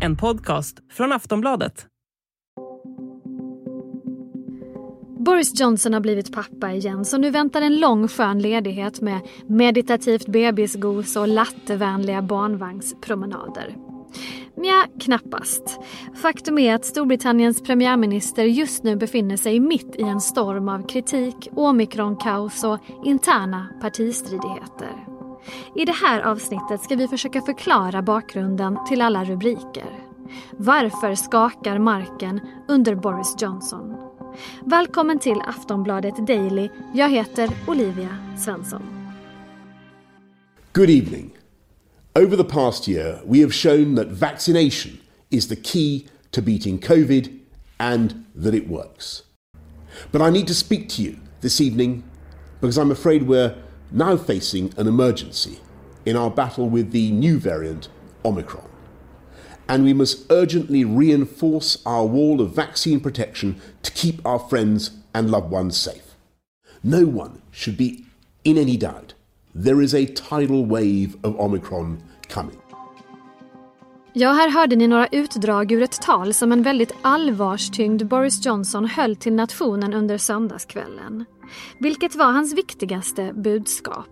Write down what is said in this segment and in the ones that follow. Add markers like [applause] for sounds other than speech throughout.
En podcast från Aftonbladet. Boris Johnson har blivit pappa igen så nu väntar en lång skön ledighet med meditativt bebisgos och lattevänliga barnvagnspromenader. Nja, knappast. Faktum är att Storbritanniens premiärminister just nu befinner sig mitt i en storm av kritik, omikronkaos och interna partistridigheter. I det här avsnittet ska vi försöka förklara bakgrunden till alla rubriker. Varför skakar marken under Boris Johnson? Välkommen till Aftonbladet Daily. Jag heter Olivia Svensson. Good evening. Over the past year, we have shown that vaccination is the key to beating COVID and that it works. But I need to speak to you this evening because I'm afraid we're now facing an emergency in our battle with the new variant, Omicron. And we must urgently reinforce our wall of vaccine protection to keep our friends and loved ones safe. No one should be in any doubt. There is a tidal wave of Omicron coming. Ja, här hörde ni några utdrag ur ett tal som en väldigt allvarstyngd Boris Johnson höll till nationen under söndagskvällen. Vilket var hans viktigaste budskap?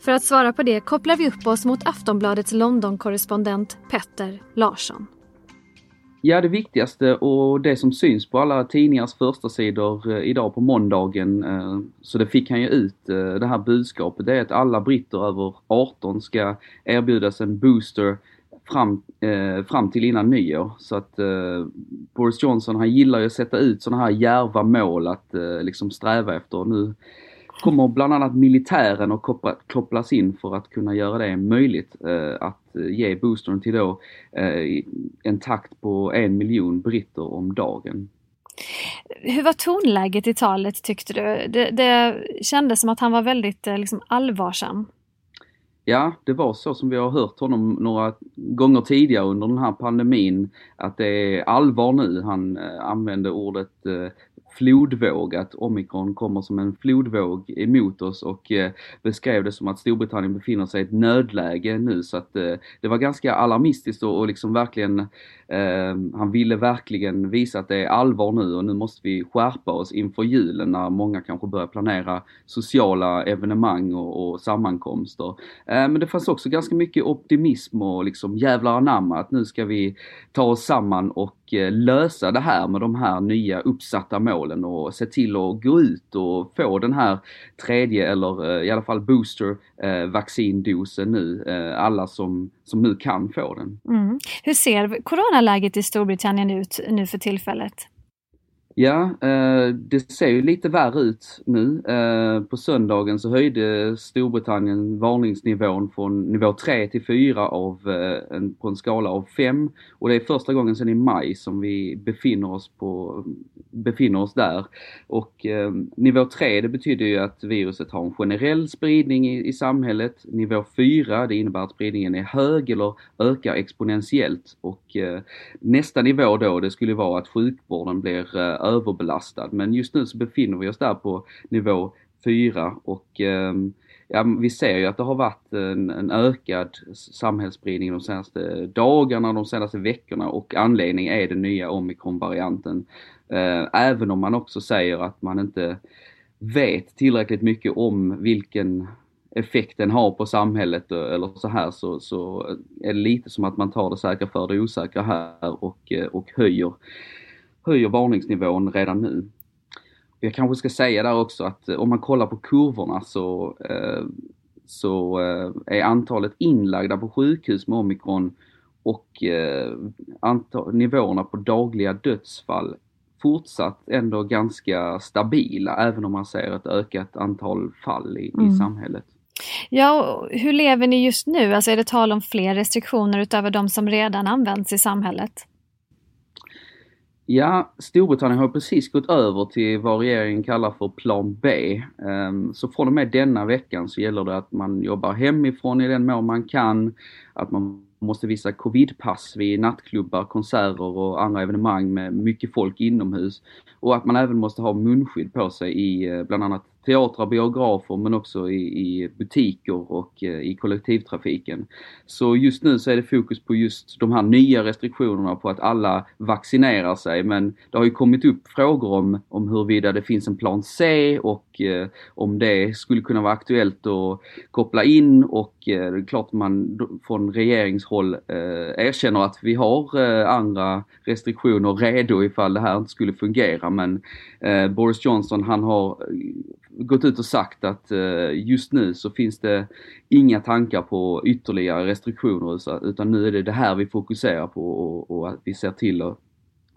För att svara på det kopplar vi upp oss mot Aftonbladets London-korrespondent Petter Larsson. Ja, det viktigaste och det som syns på alla tidningars första sidor eh, idag på måndagen, eh, så det fick han ju ut eh, det här budskapet, det är att alla britter över 18 ska erbjudas en booster fram, eh, fram till innan nyår. Så att eh, Boris Johnson han gillar ju att sätta ut sådana här järva mål att eh, liksom sträva efter. Nu kommer bland annat militären att koppla, kopplas in för att kunna göra det möjligt eh, att ge boostern till då eh, en takt på en miljon britter om dagen. Hur var tonläget i talet tyckte du? Det, det kändes som att han var väldigt eh, liksom, allvarsam. Ja, det var så som vi har hört honom några gånger tidigare under den här pandemin. Att det är allvar nu. Han eh, använde ordet eh, flodvåg, att omikron kommer som en flodvåg emot oss och eh, beskrev det som att Storbritannien befinner sig i ett nödläge nu så att eh, det var ganska alarmistiskt och, liksom verkligen eh, han ville verkligen visa att det är allvar nu och nu måste vi skärpa oss inför julen när många kanske börjar planera sociala evenemang och, och sammankomster. Men det fanns också ganska mycket optimism och liksom jävlar anamma att nu ska vi ta oss samman och lösa det här med de här nya uppsatta målen och se till att gå ut och få den här tredje eller eh, i alla fall booster eh, vaccindosen nu. Eh, alla som, som nu kan få den. Mm. Hur ser coronaläget i Storbritannien ut nu för tillfället? Ja, eh, det ser ju lite värre ut nu. Eh, på söndagen så höjde Storbritannien varningsnivån från nivå 3 till 4 av, eh, en, på en skala av 5. Och det är första gången sedan i maj som vi befinner oss, på, befinner oss där. Och eh, nivå 3 det betyder ju att viruset har en generell spridning i, i samhället. Nivå 4 det innebär att spridningen är hög eller ökar exponentiellt. Och eh, nästa nivå då det skulle vara att sjukvården blir eh, överbelastad. Men just nu så befinner vi oss där på nivå 4 och ehm, ja, vi ser ju att det har varit en, en ökad samhällsspridning de senaste dagarna, de senaste veckorna och anledningen är den nya omikronvarianten. Eh, även om man också säger att man inte vet tillräckligt mycket om vilken effekt den har på samhället eh, eller så här så, så är det lite som att man tar det säkra för det osäkra här och, eh, och höjer höjer varningsnivån redan nu. Jag kanske ska säga där också att eh, om man kollar på kurvorna så, eh, så eh, är antalet inlagda på sjukhus med omikron och antal, nivåerna på dagliga dödsfall fortsatt ändå ganska stabila även om man ser ett ökat antal fall i, mm. i samhället. Ja, hur lever ni just nu? Alltså är det tal om fler restriktioner utöver de som redan används i samhället? Ja, Storbritannien har precis gått över till vad regeringen kallar för plan B. Ehm, så från och med denna veckan så gäller det att man jobbar hemifrån i den mån man kan, att man måste visa covidpass vid nattklubbar, konserter och andra evenemang med mycket folk inomhus. Och att man även måste ha munskydd på sig i eh, bland annat teatrar, biografer men också i, i butiker och eh, i kollektivtrafiken. Så just nu så är det fokus på just de här nya restriktionerna på att alla vaccinerar sig. Men det har ju kommit upp frågor om, om huruvida det finns en plan C och eh, om det skulle kunna vara aktuellt att koppla in. Och eh, det är klart man från regeringshåll eh, erkänner att vi har eh, andra restriktioner redo ifall det här inte skulle fungera. Men eh, Boris Johnson han har gått ut och sagt att eh, just nu så finns det inga tankar på ytterligare restriktioner utan nu är det det här vi fokuserar på och, att vi ser till att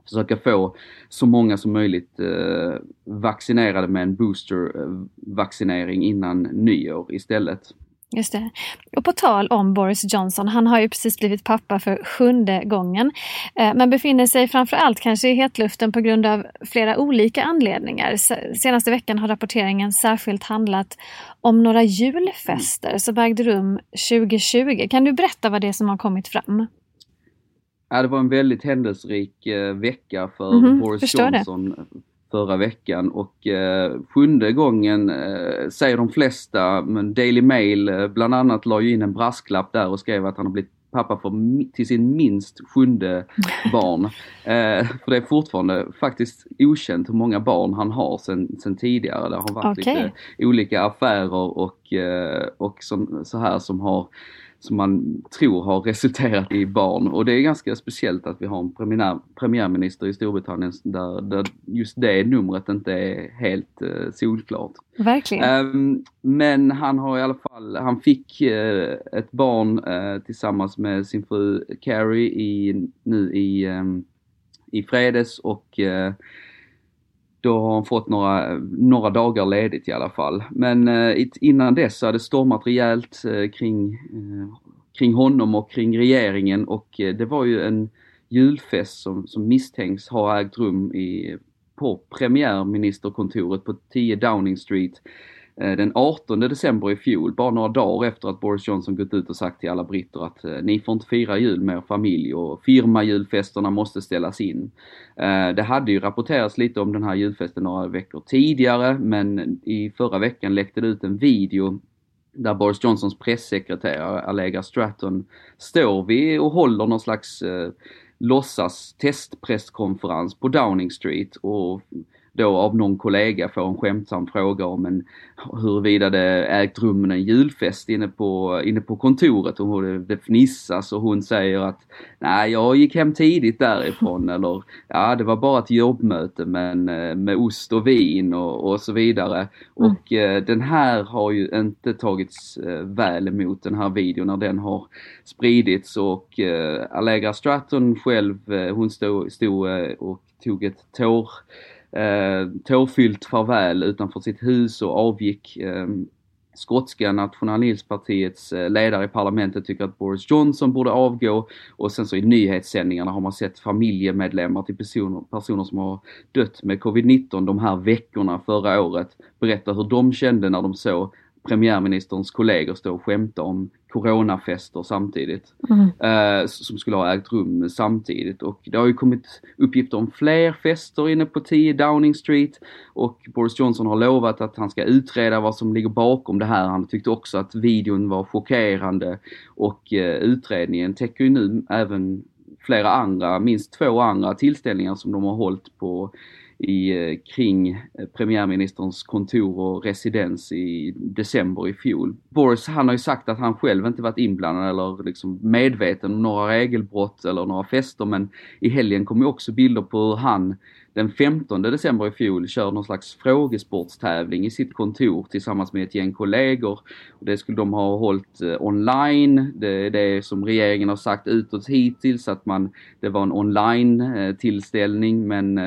försöka få så många som möjligt eh, vaccinerade med en boostervaccinering eh, innan nyår istället. Just det. Och på tal om Boris Johnson, han har ju precis blivit pappa för sjunde gången. Eh, men befinner sig framförallt kanske i hetluften på grund av flera olika anledningar. Senaste veckan har rapporteringen särskilt handlat om några julfester som ägde rum 2020. Kan du berätta vad det är som har kommit fram? Ja, det var en väldigt händelserik eh, vecka för mm -hmm, Boris Johnson. Det förra veckan och eh, sjunde gången eh, säger de flesta, men Daily Mail eh, bland annat la ju in en brasklapp där och skrev att han har blivit pappa för, till sin minst sjunde [laughs] barn. Eh, för det är fortfarande faktiskt okänt hur många barn han har sen, sen tidigare. Det har varit okay. lite olika affärer och, eh, och som, så här som har som man tror har resulterat i barn. Och det är ganska speciellt att vi har en premiär, premiärminister i Storbritannien där, där just det numret inte är helt uh, solklart. Verkligen. Um, men han har i alla fall, han fick uh, ett barn uh, tillsammans med sin fru Carrie i, nu i, um, i fredags och då har han fått några, några dagar ledigt i alla fall. Men eh, innan dess så hade det stormat rejält eh, kring, eh, kring honom och kring regeringen och det var ju en julfest som, som misstänks ha ägt rum i, på premiärministerkontoret på 10 Downing Street Eh, Eh, den 18 december i fjol, bara några dagar efter att Boris Johnson gått ut och sagt till alla britter att eh, ni får inte fira jul med er familj och firmajulfesterna måste ställas in. Eh, det hade ju rapporterats lite om den här julfesten några veckor tidigare men i förra veckan läckte det ut en video där Boris Johnsons pressekreterare Allegra Stratton står vid och håller någon slags eh, låtsas testpresskonferens på Downing Street och då av någon kollega får en skämtsam fråga om en, huruvida det ägt rum en julfest inne på, inne på kontoret och det, det fnissas och hon säger att nej jag gick hem tidigt därifrån [laughs] eller ja det var bara ett jobbmöte men eh, med ost och vin och, och så vidare. Mm. Och eh, den här har ju inte tagits eh, väl emot den här videon när den har spridits och eh, Allegra Stratton själv eh, hon stod, stod eh, och tog ett tår eh, tårfyllt farväl utanför sitt hus och avgick. Eh, skotska nationalistpartiets eh, ledare i parlamentet tycker att Boris Johnson borde avgå och sen så i nyhetssändningarna har man sett familjemedlemmar till personer, personer som har dött med covid-19 de här veckorna förra året berätta hur de kände när de såg premiärministerns kollegor stå och skämta om coronafester samtidigt. Mm. Eh, som skulle ha ägt rum samtidigt och det har ju kommit uppgifter om fler fester inne på 10 Downing Street och Boris Johnson har lovat att han ska utreda vad som ligger bakom det här. Han tyckte också att videon var chockerande och eh, utredningen täcker ju nu även flera andra, minst två andra tillställningar som de har hållit på i, eh, kring eh, premiärministerns kontor och residens i december i fjol. Boris han har ju sagt att han själv inte varit inblandad eller liksom medveten om några regelbrott eller några fester men i helgen kom ju också bilder på hur han den 15 december i fjol kör någon slags frågesportstävling i sitt kontor tillsammans med ett gäng kollegor. Det skulle de ha hållit eh, online. Det är det som regeringen har sagt utåt hittills att man, det var en online tillställning men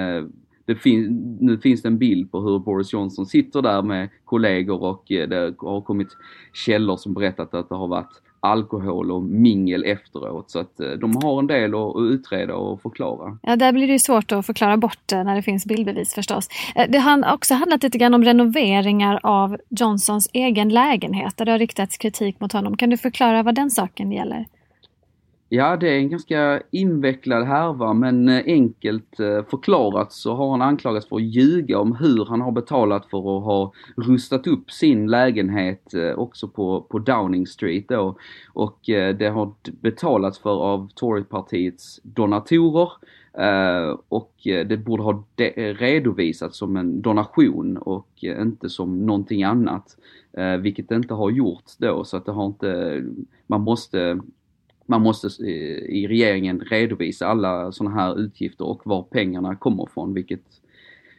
fin nu finns det en bild på hur Boris Johnson sitter där med kollegor och eh, det har kommit källor som berättat att det har varit alkohol och mingel efteråt. Så att eh, de har en del att utreda och förklara. Ja, där blir det ju svårt att förklara bort eh, när det finns bildbevis förstås. Det har också handlat lite grann om renoveringar av Johnsons egen lägenhet där det har riktats kritik mot honom. Kan du förklara vad den saken gäller? Ja, det är en ganska invecklad härva men eh, enkelt eh, förklarat så har han anklagats för att ljuga om hur han har betalat för att ha rustat upp sin lägenhet eh, också på, på Downing Street då. Och det har betalats för av Torypartiets donatorer och det borde ha redovisats som en donation och inte som någonting annat. Vilket det inte har gjorts då så att det har inte, man måste man måste i regeringen redovisa alla sådana här utgifter och var pengarna kommer ifrån, vilket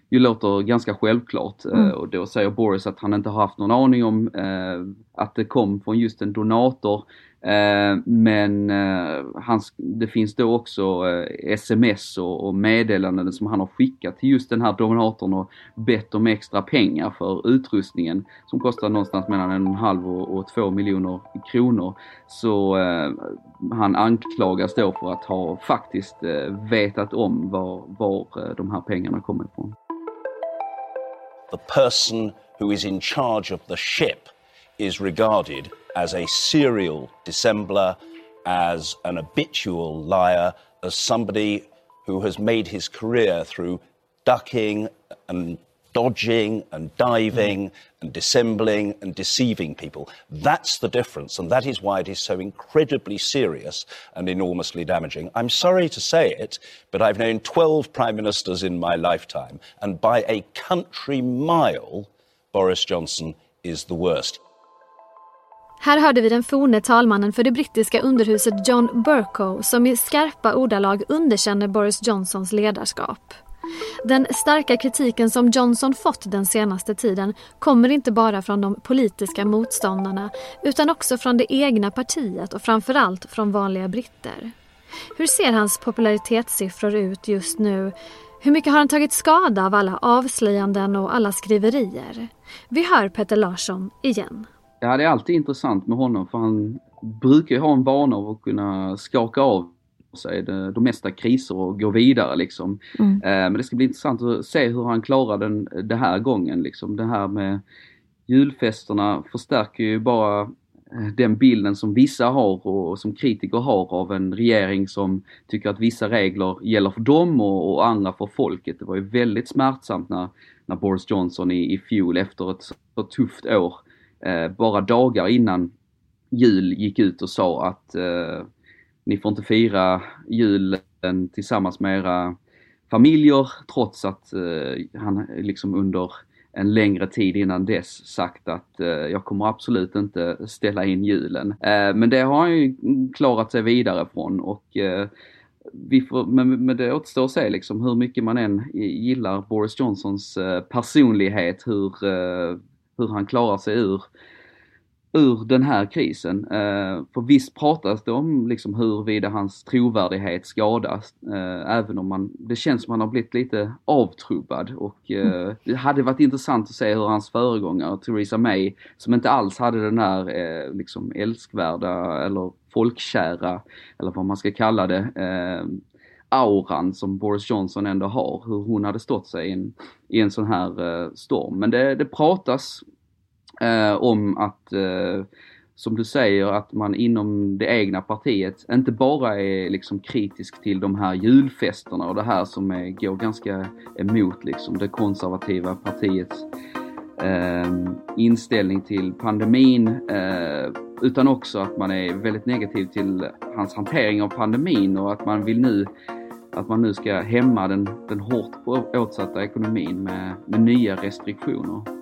ju låter ganska självklart. Mm. Uh, och då säger Boris att han inte har haft någon aning om uh, att det kom från just en donator. Eh, men eh, hans, det finns då också eh, sms och, och meddelanden som han har skickat till just den här donatorn och bett om extra pengar för utrustningen som kostar någonstans mellan en halv och, och två miljoner kronor. Så han anklagas då för att ha faktiskt vetat om var, var de här pengarna kommer ifrån. the person who is in charge of the ship is regarded as a serial dissembler, as an habitual liar, as somebody who has made his career through ducking and dodging and diving mm. and dissembling and deceiving people. That's the difference, and that is why it is so incredibly serious and enormously damaging. I'm sorry to say it, but I've known 12 prime ministers in my lifetime, and by a country mile, Boris Johnson is the worst. Här hörde vi den forne talmannen för det brittiska underhuset John Bercow som i skarpa ordalag underkänner Boris Johnsons ledarskap. Den starka kritiken som Johnson fått den senaste tiden kommer inte bara från de politiska motståndarna utan också från det egna partiet och framförallt från vanliga britter. Hur ser hans popularitetssiffror ut just nu? Hur mycket har han tagit skada av alla avslöjanden och alla skriverier? Vi hör Peter Larsson igen. Ja, det är alltid intressant med honom för han brukar ju ha en vana av att kunna skaka av sig de, de mesta kriser och gå vidare liksom. Mm. Eh, men det ska bli intressant att se hur han klarar den det här gången liksom. Det här med julfesterna förstärker ju bara eh, den bilden som vissa har och som kritiker har av en regering som tycker att vissa regler gäller för dem och, och andra för folket. Det var ju väldigt smärtsamt när, när Boris Johnson i, i fjol efter ett så tufft år, Eh, bara dagar innan jul gick ut och sa att eh, ni får inte fira julen tillsammans med era familjer trots att eh, han liksom under en längre tid innan dess sagt att eh, jag kommer absolut inte ställa in julen. Eh, men det har han ju klarat sig vidare från och eh, vi får, men, men det återstår att se liksom hur mycket man än gillar Boris Johnsons eh, personlighet, hur, eh, hur han klarar sig ur ur den här krisen. Eh, för visst pratas det om liksom huruvida hans trovärdighet skadas, eh, även om man, det känns som han har blivit lite avtrubbad och eh, mm. det hade varit intressant att se hur hans föregångare Theresa May, som inte alls hade den här eh, liksom älskvärda eller folkkära, eller vad man ska kalla det, eh, auran som Boris Johnson ändå har, hur hon hade stått sig i en, i en sån här eh, storm. Men det, det pratas eh, om att, eh, som du säger, att man inom det egna partiet inte bara är liksom kritisk till de här julfesterna och det här som är, går ganska emot liksom det konservativa partiets eh, inställning till pandemin eh, utan också att man är väldigt negativ till hans hantering av pandemin och att man vill nu att man nu ska hämma den, den hårt åtsatta ekonomin med, med nya restriktioner.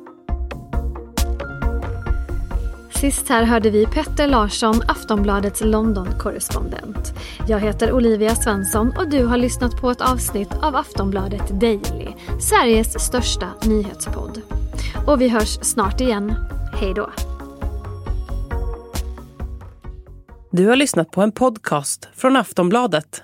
Sist här hörde vi Petter Larsson, Aftonbladets London-korrespondent. Jag heter Olivia Svensson och du har lyssnat på ett avsnitt av Aftonbladet Daily, Sveriges största nyhetspodd. Och vi hörs snart igen. Hej då! Du har lyssnat på en podcast från Aftonbladet.